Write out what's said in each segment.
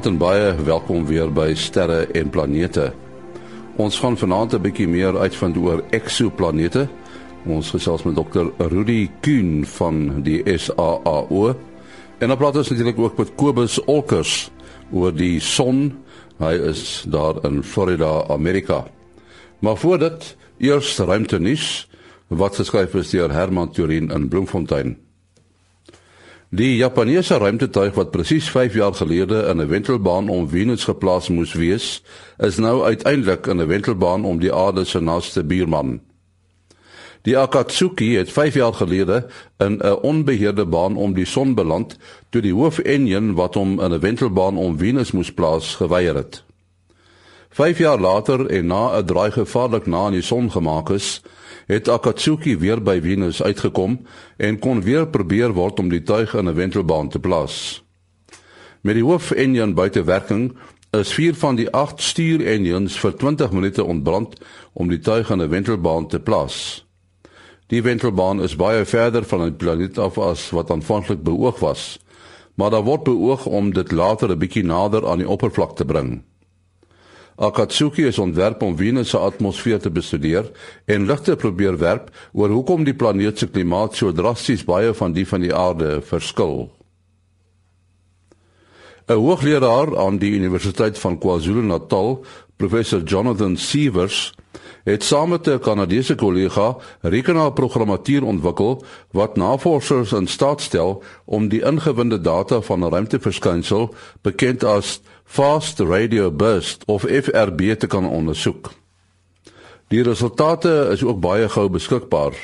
Goeienaand en baie welkom weer by Sterre en Planete. Ons gaan vanaand 'n bietjie meer uitvind oor eksoplanete. Ons gesels met Dr. Rudy Kuhn van die SAAO. En dan praat ons natuurlik ook met Kobus Olkers oor die son. Hy is daar in Florida, Amerika. Maar voor dit, eers ruimtenuus wat geskryf is deur Herman Turin in Bloemfontein. Die Japaneese ruimtetuig wat presies 5 jaar gelede in 'n wentelbaan om Venus geplaas moes wees, is nou uiteindelik in 'n wentelbaan om die aarde se naaste buurman. Die Akatsuki het 5 jaar gelede in 'n onbeheerde baan om die son beland toe die hoofenjin wat hom in 'n wentelbaan om Venus moes plaas geweier het. 5 jaar later en na 'n draai gevaarlik na aan die son gemaak is, het Akatsuki weer by Venus uitgekom en kon weer probeer word om die tuig in 'n wentelbaan te plaas. Met die hoof-enjin buite werking is 4 van die 8 stuur-enjins vir 20 minute ontbrand om die tuig in 'n wentelbaan te plaas. Die wentelbaan is baie verder van die planeet af as wat aanvanklik beoog was, maar daar word beoog om dit later 'n bietjie nader aan die oppervlak te bring. Akatsuki is ontwerp om Venus se atmosfeer te bestudeer en lig te probeer werp oor hoekom die planeet se klimaat so drasties baie van die van die aarde verskil. 'n Hoogleraar aan die Universiteit van KwaZulu-Natal, professor Jonathan Sievers, het saam met 'n Kanadese kollega rekenaarprogrammatuur ontwikkel wat navorsers in staat stel om die ingewinde data van 'n ruimteverskynsel bekend as fast radio burst of FRB te kan ondersoek. Die resultate is ook baie gou beskikbaar.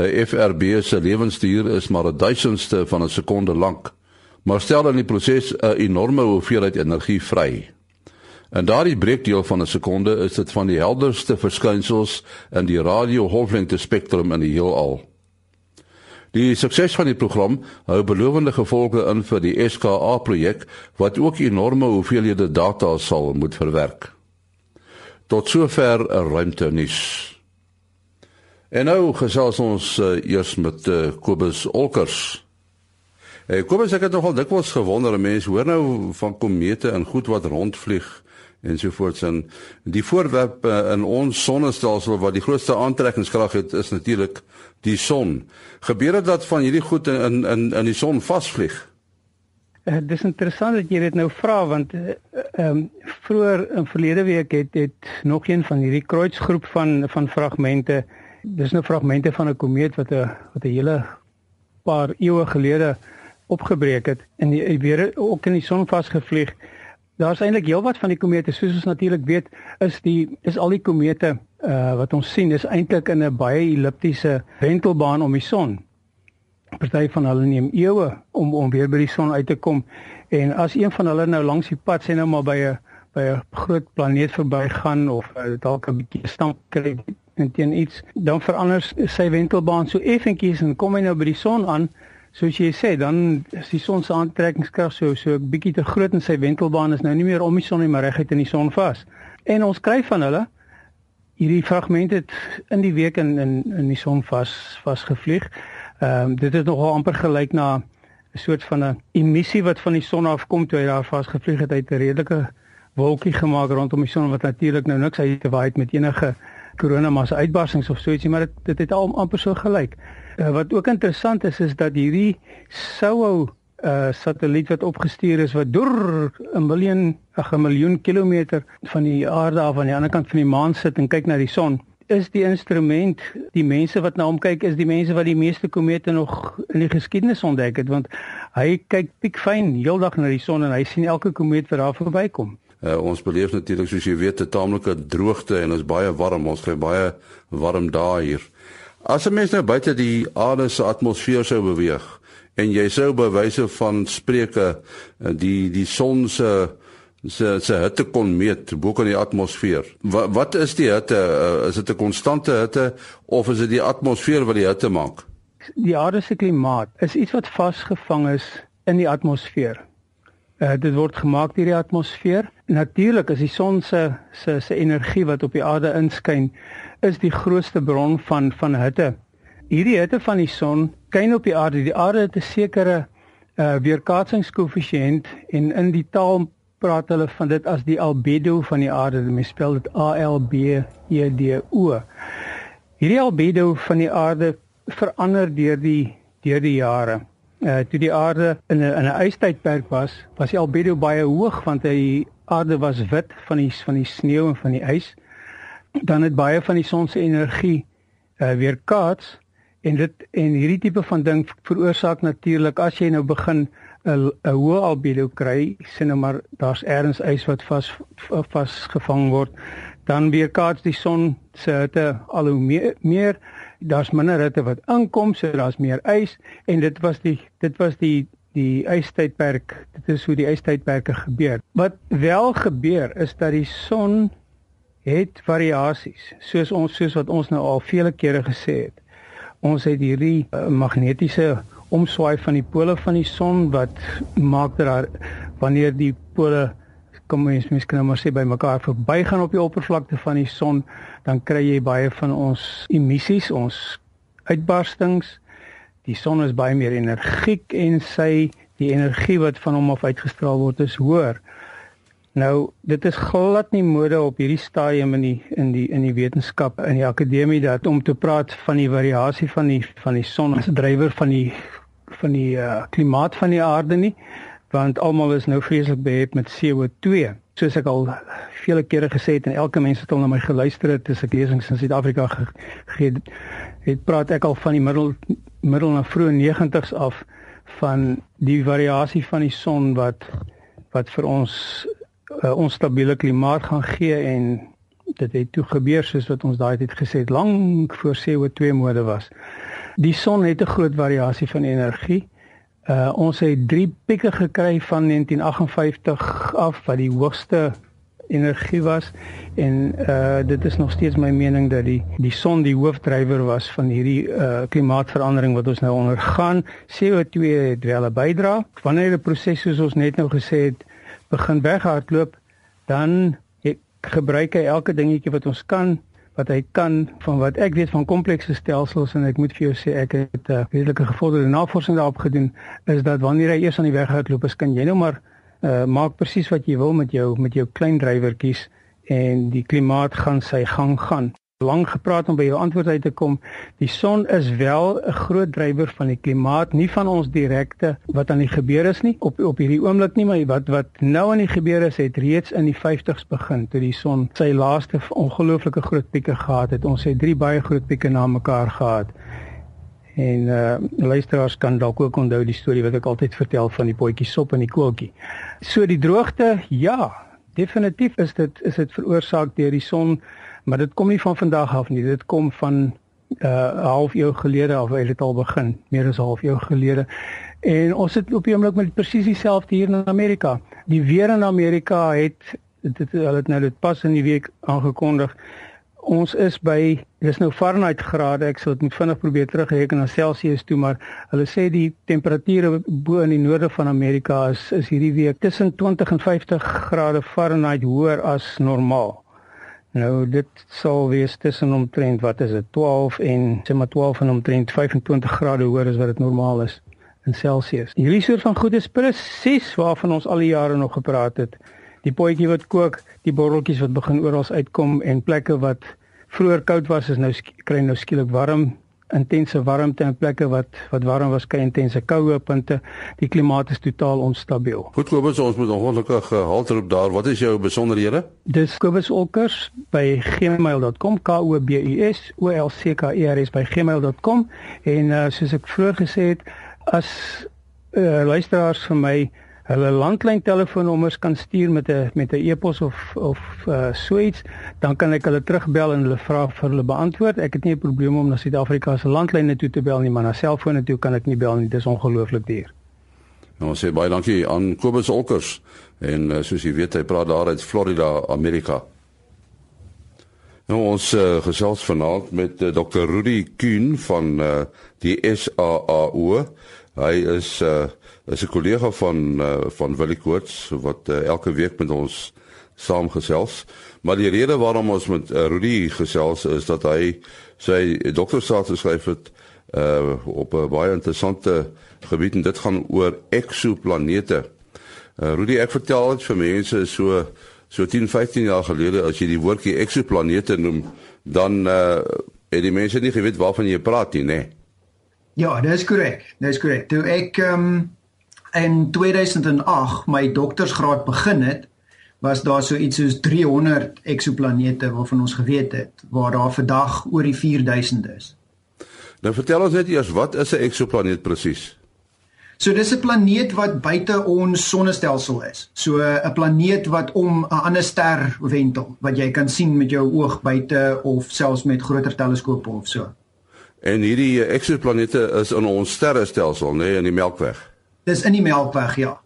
'n FRB se lewensduur is maar 'n duisendste van 'n sekonde lank, maar stel in die proses 'n enorme hoeveelheid energie vry. En daardie breekdeel van 'n sekonde is dit van die helderste verskynsels in die radiogolflengte spektrum in die heelal. Die sukses van die program hou belowende gevolge in vir die SKA projek wat ook enorme hoeveelhede data sal moet verwerk. Tot sover 'n ruimte nuus. En nou gesels ons uh, eers met uh, Kobus Olkers. Hey, Kobus, ek het nogal dikwels gewonder, mense hoor nou van komete en goed wat rondvlieg ensovoorts en die voorwerp uh, in ons sonnestelsel wat die grootste aantrekkingskrag het is natuurlik die son. Gebeur dit dat van hierdie goed in in in die son vasvlieg? Uh, dis interessant dat jy dit nou vra want eh, ehm uh, um, vroeër in verlede week het het nog een van hierdie kruisgroep van van fragmente dis nou fragmente van 'n komeet wat 'n wat 'n hele paar eeue gelede opgebreek het en die weer ook in die son vasgevlieg. Daar's eintlik heelwat van die komete soos ons natuurlik weet is die is al die komete uh wat ons sien is eintlik in 'n baie elliptiese wentelbaan om die son. Party van hulle neem eeue om om weer by die son uit te kom en as een van hulle nou langs die pad sien nou maar by 'n by 'n groot planeet verbygaan of uh, dalk 'n bietjie stamp kry teen iets dan verander sy wentelbaan so effentjies en kom hy nou by die son aan soos jy sê, dan is die son se aantrekkingskrag so so 'n bietjie te groot en sy wentelbaan is nou nie meer om die son nie, maar reguit in die son vas. En ons kry van hulle hierdie fragmente het in die week in in in die son vas vasgevlieg. Ehm um, dit het nogal amper gelyk na 'n soort van 'n emissie wat van die son afkom toe hy daar vasgevlieg het uit 'n redelike wolkie gemaak rondom die son wat natuurlik nou niks uit te waai het met enige koronamassa uitbarsings of so ietsie, maar dit dit het al amper so gelyk. Uh, wat ook interessant is is dat hierdie SOHO uh satelliet wat opgestuur is wat deur 'n miljoen 'n miljoen kilometer van die aarde af aan die ander kant van die maan sit en kyk na die son is die instrument die mense wat na hom kyk is die mense wat die meeste komete nog in die geskiedenis ontdek het want hy kyk piekfyn heeldag na die son en hy sien elke komeet wat daar verbykom. Uh, ons beleef natuurlik soos jy weet 'n taamlike droogte en ons baie warm ons kry baie warm dae hier. As 'n mens nou buite die aarde se atmosfeer sou beweeg en jy sou by wyse van spreuke eh, die die son se se se hitte kon meet bo kan die atmosfeer. Wat wat is die hitte? Uh, is dit 'n konstante hitte of is dit die atmosfeer wat die hitte maak? Die aarde se klimaat is iets wat vasgevang is in die atmosfeer. Uh, dit word gemaak deur die atmosfeer. Natuurlik is die son se se se energie wat op die aarde inskyn is die grootste bron van van hitte. Hierdie hitte van die son skyn op die aarde. Die aarde het 'n sekere uh weerkaatsingskoëffisiënt en in die taal praat hulle van dit as die albedo van die aarde. Mens spel dit A L B E D O. Hierdie albedo van die aarde verander deur die deur die jare. Uh toe die aarde in 'n in 'n ystydperk was, was die albedo baie hoog want die aarde was wit van die van die sneeu en van die ys. Dan het baie van die son se energie uh weer kaats en dit en hierdie tipe van ding veroorsaak natuurlik as jy nou begin 'n 'n hoë albedo kry, sien nou maar daar's ergens ys wat vas vasgevang word, dan weerkaats die son se hitte al hoe meer, meer daar's minder hitte wat aankom, so daar's meer ys en dit was die dit was die die ystydperk. Dit is hoe die ystydperke gebeur. Wat wel gebeur is dat die son het variasies, soos ons soos wat ons nou al vele kere gesê het. Ons het hierdie uh, magnetiese omswaai van die pole van die son wat maak dat daar wanneer die pole kom mens miskien nou maar sê by mekaar verbygaan op die oppervlakte van die son dan kry jy baie van ons emissies ons uitbarstings. Die son is baie meer energiek en sy die energie wat van hom af uitgestraal word is hoër. Nou dit is glad nie mode op hierdie stadium in die in die in die wetenskap in die akademie dat om te praat van die variasie van die van die son as 'n drywer van die van die uh, klimaat van die aarde nie want almal is nou vreeslik behept met CO2 soos ek al vele kere gesê het en elke mens wat al na my geluister het as ek lesings in Suid-Afrika gegee het, het praat ek al van die middel middel na vroeë 90's af van die variasie van die son wat wat vir ons 'n uh, onstabiele klimaat gaan gee en dit het toe gebeur soos wat ons daai tyd gesê het lank voor CO2 mode was. Die son het 'n groot variasie van energie. Uh ons het drie pieke gekry van 1958 af wat die hoogste energie was en uh dit is nog steeds my mening dat die die son die hoofdrywer was van hierdie uh klimaatsverandering wat ons nou ondergaan. CO2 het wel 'n bydra. Wanneer 'n proses soos ons net nou gesê het begin weghardloop, dan gebruik hy elke dingetjie wat ons kan wat hy kan van wat ek weet van komplekse stelsels en ek moet vir jou sê ek het 'n uh, redelike gevorderde navorsing daarop gedoen is dat wanneer hy eers aan die weg hardloop is kan jy nou maar uh, maak presies wat jy wil met jou met jou klein drywertjies en die klimaat gaan sy gang gaan lank gepraat om by jou antwoord uit te kom. Die son is wel 'n groot drywer van die klimaat, nie van ons direkte wat aan die gebeur is nie op op hierdie oomblik nie, maar wat wat nou aan die gebeur is, het reeds in die 50's begin toe die son sy laaste ongelooflike groot pieke gehad het. Ons het drie baie groot pieke na mekaar gehad. En uh luisteraars kan dalk ook onthou die storie wat ek altyd vertel van die potjie sop en die koeltjie. So die droogte, ja, definitief is dit is dit veroorsaak deur die son maar dit kom nie van vandag af nie. Dit kom van 'n uh, half eeu gelede af het dit al begin. Meer as 'n half eeu gelede en ons sit op die oomblik met presies dieselfde hier in Amerika. Die weer in Amerika het dit hulle het nou dit pas in die week aangekondig. Ons is by dis nou Fahrenheit grade. Ek sal dit moet vinnig probeer terugreken na Celsius toe maar hulle sê die temperature bo in die noorde van Amerika is is hierdie week tussen 20 en 50 grade Fahrenheit hoër as normaal Nou dit sal wees tussen omtrent wat is dit 12 en sê maar 12 en omtrent 25 grade hoër as wat dit normaal is in Celsius. Hierdie soort van goed is presies waarvan ons al die jare nog gepraat het. Die potjie wat kook, die borreltjies wat begin oral uitkom en plekke wat vroeër koud was is nou kry nou skielik warm intense warmte en plekke wat wat warm was kry intense koue punte. Die klimaat is totaal onstabiel. Goed Kobus, ons moet ongelukkig gehalte roep daar. Wat is jou besonderhede? Dis Kobus Olkers by gmail.com k o b u s o l c k e r s by gmail.com en uh, soos ek vroeër gesê het as uh, luisteraars vir my hulle landlyn telefoonnommers kan stuur met 'n met 'n e-pos of of uh, so iets, dan kan ek hulle terugbel en hulle vra vir hulle beantwoord. Ek het nie 'n probleem om na Suid-Afrika se landlyne toe te bel nie, maar na selfone toe kan ek nie bel nie. Dit is ongelooflik duur. Nou sê baie dankie aan Kobus Olkers en uh, soos jy weet, hy praat daar uit Florida, Amerika. Nou ons uh, gesels vanaand met uh, Dr. Rudy Kuhn van uh, die SAAU. Hy is uh, is 'n kollega van uh, van Willie Koorts wat uh, elke week met ons saamgesels. Maar die rede waarom ons met uh, Rudy gesels is dat hy sy doktorstaat geskryf het uh, op 'n baie interessante gebied en dit gaan oor eksoplanete. Uh, Rudy, ek vertel dit vir mense so so 10, 15 jaar gelede as jy die woordjie eksoplanete noem, dan uh het die mense nie geweet waarvan jy praat nie, nê? Ja, dit is korrek. Dit is korrek. Toe ek um in 2008 my doktorsgraad begin het, was daar so iets soos 300 eksoplanete waarvan ons geweet het waar daar vandag oor die 4000 is. Nou vertel ons net eers wat is 'n eksoplaneet presies? So dis 'n planeet wat buite ons sonnestelsel is. So 'n planeet wat om 'n ander ster wentel wat jy kan sien met jou oog buite of selfs met groter teleskope of so. En hierdie eksoplanete is in ons sterrestelsel, nê, nee, in die Melkweg. Dis in die Melkweg, ja.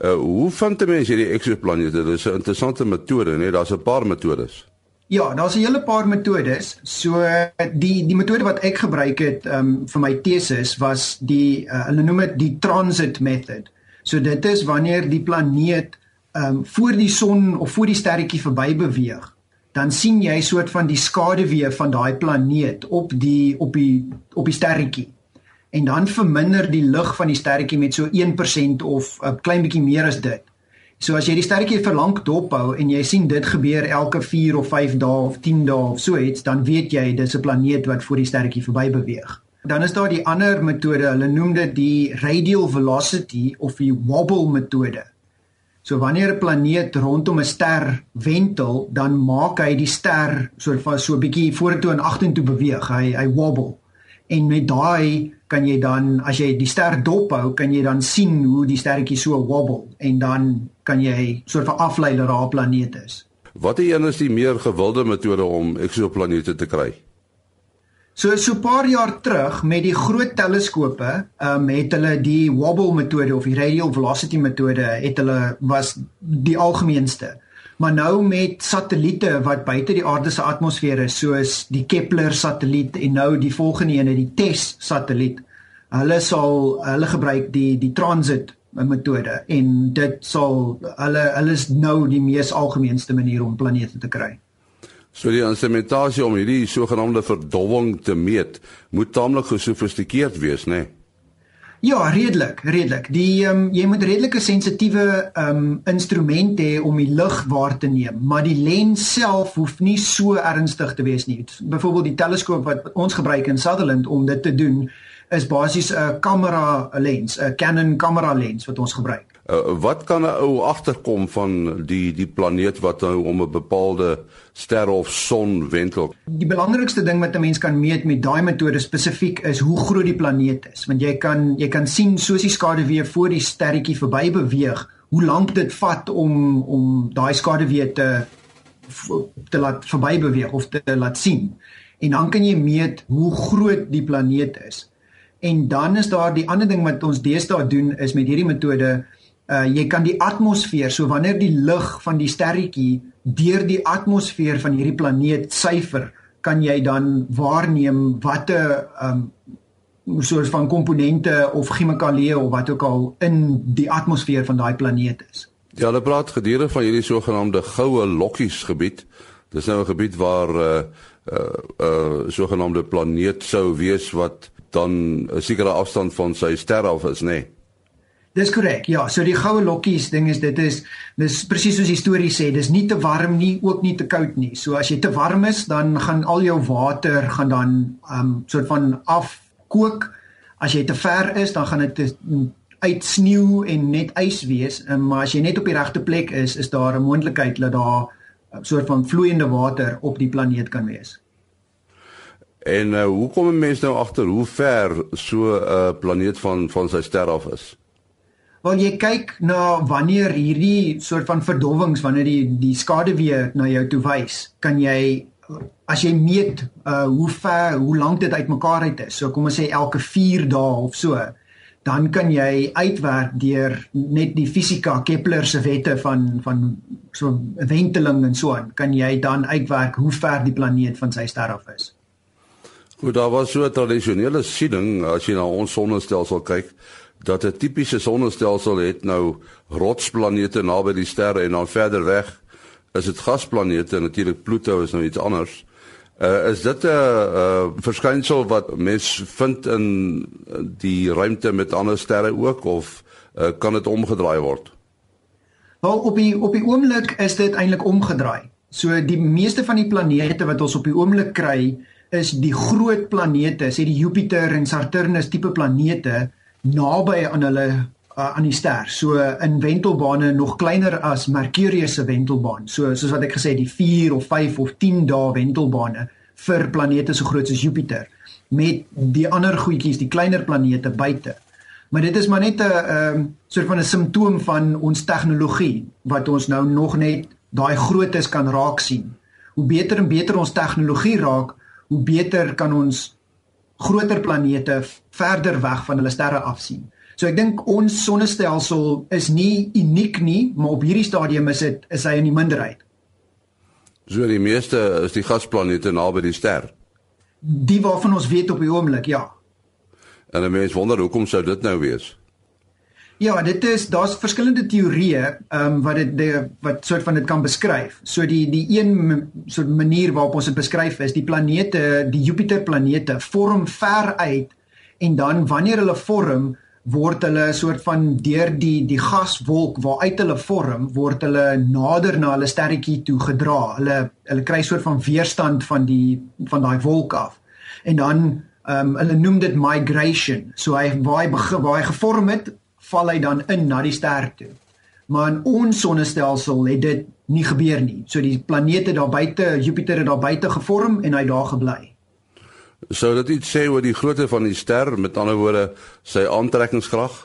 Uh hoe vind mense hierdie eksoplanete? Dis 'n interessante metode, né? Nee? Daar's 'n paar metodes. Ja, daar's 'n hele paar metodes. So die die metode wat ek gebruik het um vir my teses was die uh, hulle noem dit die transit method. So dit is wanneer die planeet um voor die son of voor die sterretjie verby beweeg, dan sien jy soort van die skaduwee van daai planeet op die op die op die sterretjie en dan verminder die lig van die sterretjie met so 1% of 'n klein bietjie meer as dit. So as jy die sterretjie vir lank dophou en jy sien dit gebeur elke 4 of 5 dae of 10 dae of so iets, dan weet jy dis 'n planeet wat voor die sterretjie verby beweeg. Dan is daar die ander metode, hulle noem dit die radial velocity of die wobble metode. So wanneer 'n planeet rondom 'n ster wentel, dan maak hy die ster so van so 'n bietjie vorentoe en agtertoe beweeg. Hy hy wobble. En met daai kan jy dan as jy die ster dophou, kan jy dan sien hoe die sterretjie so wobble en dan kan jy soort van aflei dat daar 'n planeet is. Watter een is die meer gewilde metode om eksoplanete te kry? So so 'n paar jaar terug met die groot teleskope, ehm um, het hulle die wobble metode of die radial velocity metode het hulle was die algemeenste. Maar nou met satelliete wat buite die aarde se atmosfeer is, soos die Kepler satelliet en nou die volgende een, die TESS satelliet, hulle sal hulle gebruik die die transit metode en dit sal hulle hulle is nou die mees algemeenste manier om planete te kry. So die instrumentasie om hierdie sogenaamde verdowwing te meet, moet taamlik gesofistikeerd wees, né? Nee? Ja, redelik, redelik. Die ehm um, jy moet redelike sensitiewe ehm um, instrumente hê om die lig waar te neem, maar die lens self hoef nie so ernstig te wees nie. Byvoorbeeld die teleskoop wat ons gebruik in Sutherland om dit te doen, is basies 'n kamera lens, 'n Canon kamera lens wat ons gebruik. Uh, wat kan 'n ou agterkom van die die planeet wat nou om 'n bepaalde ster of son wentel? Die belangrikste ding wat 'n mens kan meet met daai metode spesifiek is hoe groot die planeet is, want jy kan jy kan sien soos die skaduwee voor die sterretjie verby beweeg, hoe lank dit vat om om daai skaduwee te te laat verby beweeg of te laat sien. En dan kan jy meet hoe groot die planeet is. En dan is daar die ander ding wat ons deesdae doen is met hierdie metode uh jy kan die atmosfeer so wanneer die lig van die sterretjie deur die atmosfeer van hierdie planeet syfer kan jy dan waarneem watter um soos van komponente of chemikalieë of wat ook al in die atmosfeer van daai planeet is. Ja, hulle praat gedurende van hierdie sogenaamde goue lokkies gebied. Dis nou 'n gebied waar 'n uh, uh, uh, sogenaamde planeet sou wees wat dan 'n sekere afstand van sy ster af is, nê? Nee. Dis korrek. Ja, so die goue lokkies ding is dit is dis presies soos die storie sê, dis nie te warm nie, ook nie te koud nie. So as jy te warm is, dan gaan al jou water gaan dan um soort van afkook. As jy te ver is, dan gaan dit uit sneeu en net ys wees. Um, maar as jy net op die regte plek is, is daar 'n moontlikheid dat daar 'n soort van vloeiende water op die planeet kan wees. En uh, hoe kom 'n mens nou agter hoe ver so 'n uh, planeet van van sy ster af is? Wel jy kyk na wanneer hierdie soort van verdowwings wanneer die die skaduwee na jou toe wys, kan jy as jy meet uh hoe ver, hoe lank dit uitmekaar uit is. So kom ons sê elke 4 dae of so, dan kan jy uitwerk deur net die fisika Kepler se wette van van so wenteling en so aan, kan jy dan uitwerk hoe ver die planeet van sy ster af is. Goed, daar was so 'n tradisionele siening as jy na ons sonnestelsel kyk dat 'n tipiese sonnestelsel het nou rotsplanete naby die sterre en dan verder weg is dit gasplanete natuurlik Pluto is nou iets anders. Uh, is dit 'n uh, verskynsel wat mens vind in die ruimte met ander sterre ook of uh, kan dit omgedraai word? Wel op die op die oomblik is dit eintlik omgedraai. So die meeste van die planete wat ons op die oomblik kry is die groot planete, sê die Jupiter en Saturnus tipe planete naby aan hulle uh, aan die ster. So in wentelbane nog kleiner as Mercurius se wentelbaan. So soos wat ek gesê het, die 4 of 5 of 10 dae wentelbane vir planete so groot soos Jupiter met die ander goedjies, die kleiner planete buite. Maar dit is maar net 'n ehm soort van 'n simptoom van ons tegnologie wat ons nou nog net daai grootes kan raak sien. Hoe beter en beter ons tegnologie raak, hoe beter kan ons groter planete verder weg van hulle sterre af sien. So ek dink ons sonnestelsel is nie uniek nie, maar op hierdie stadium is dit is hy in die minderheid. So die meeste is die gasplanete naby die ster. Die waarvan ons weet op die oomblik, ja. En 'n mens wonder hoekom sou dit nou wees? Ja, dit is daar's verskillende teorieë ehm um, wat dit wat soort van dit kan beskryf. So die die een soort manier waarop ons dit beskryf is die planete, die Jupiter planete vorm ver uit en dan wanneer hulle vorm, word hulle 'n soort van deur die die gaswolk waaruit hulle vorm, word hulle nader na hulle sterretjie toe gedra. Hulle hulle kry 'n soort van weerstand van die van daai wolk af. En dan ehm um, hulle noem dit migration. So hy waar hy begin waar hy gevorm het, val hy dan in na die ster toe. Maar in ons sonnestelsel het dit nie gebeur nie. So die planete daar buite, Jupiter het daar buite gevorm en hy daar gebly. Sou dit iets sê oor die grootte van die ster, met ander woorde, sy aantrekkingskrag?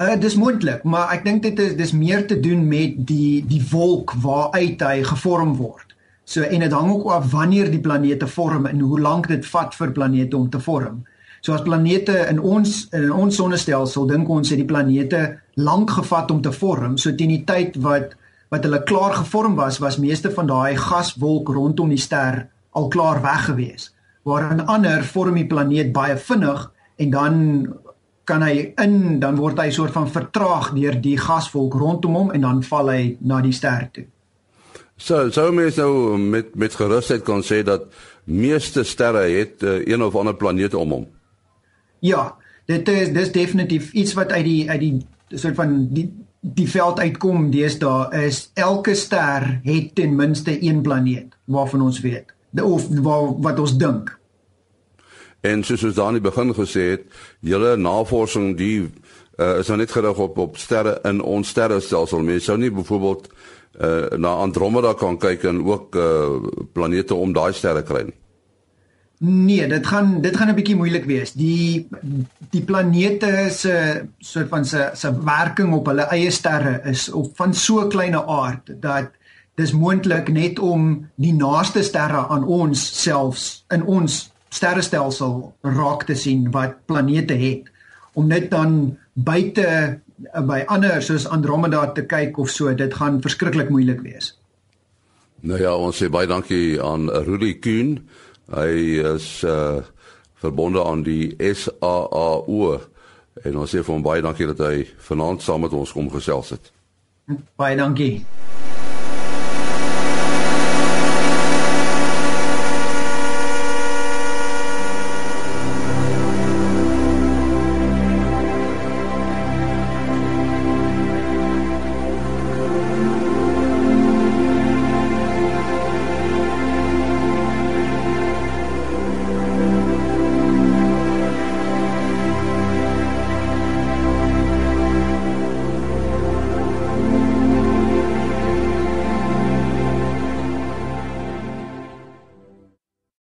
Uh dis moontlik, maar ek dink dit is dis meer te doen met die die wolk waaruit hy gevorm word. So en dit hang ook af wanneer die planete vorm en hoe lank dit vat vir planete om te vorm. So as planete in ons in ons sonnestelsel dink ons het die planete lank gevat om te vorm, so teen die tyd wat wat hulle klaar gevorm was, was meeste van daai gaswolk rondom die ster al klaar weg gewees waar 'n ander vorm die planeet baie vinnig en dan kan hy in dan word hy soort van vertraag deur die gaswolk rondom hom en dan val hy na die ster toe. So so mens nou met met gerusheid kan sê dat meeste sterre het uh, een of ander planeet om hom. Ja, dit is dis definitief iets wat uit die uit die soort van die die veld uitkom deesdae is elke ster het ten minste een planeet waarvan ons weet of wat, wat ons dink. En soos ons dan in die begin gesê het, julle navorsing die uh, is nou net gerig op op sterre in ons sterrestelsel. Mens sou nie byvoorbeeld uh, na Andromeda kan kyk en ook uh, planete om daai sterre kry nie. Nee, dit gaan dit gaan 'n bietjie moeilik wees. Die die planete se soort van se se werking op hulle eie sterre is op van so kleine aard dat dis moontlik net om die naaste sterre aan ons selfs in ons sterrestelsel raak te sien wat planete het om net dan buite by ander soos Andromeda te kyk of so dit gaan verskriklik moeilik wees. Nou ja, ons sê baie dankie aan Rudy Kuhn. Hy is uh verbonde aan die SAAO en ons sê vir hom baie dankie dat hy vanaand saam met ons kom gesels het. Baie dankie.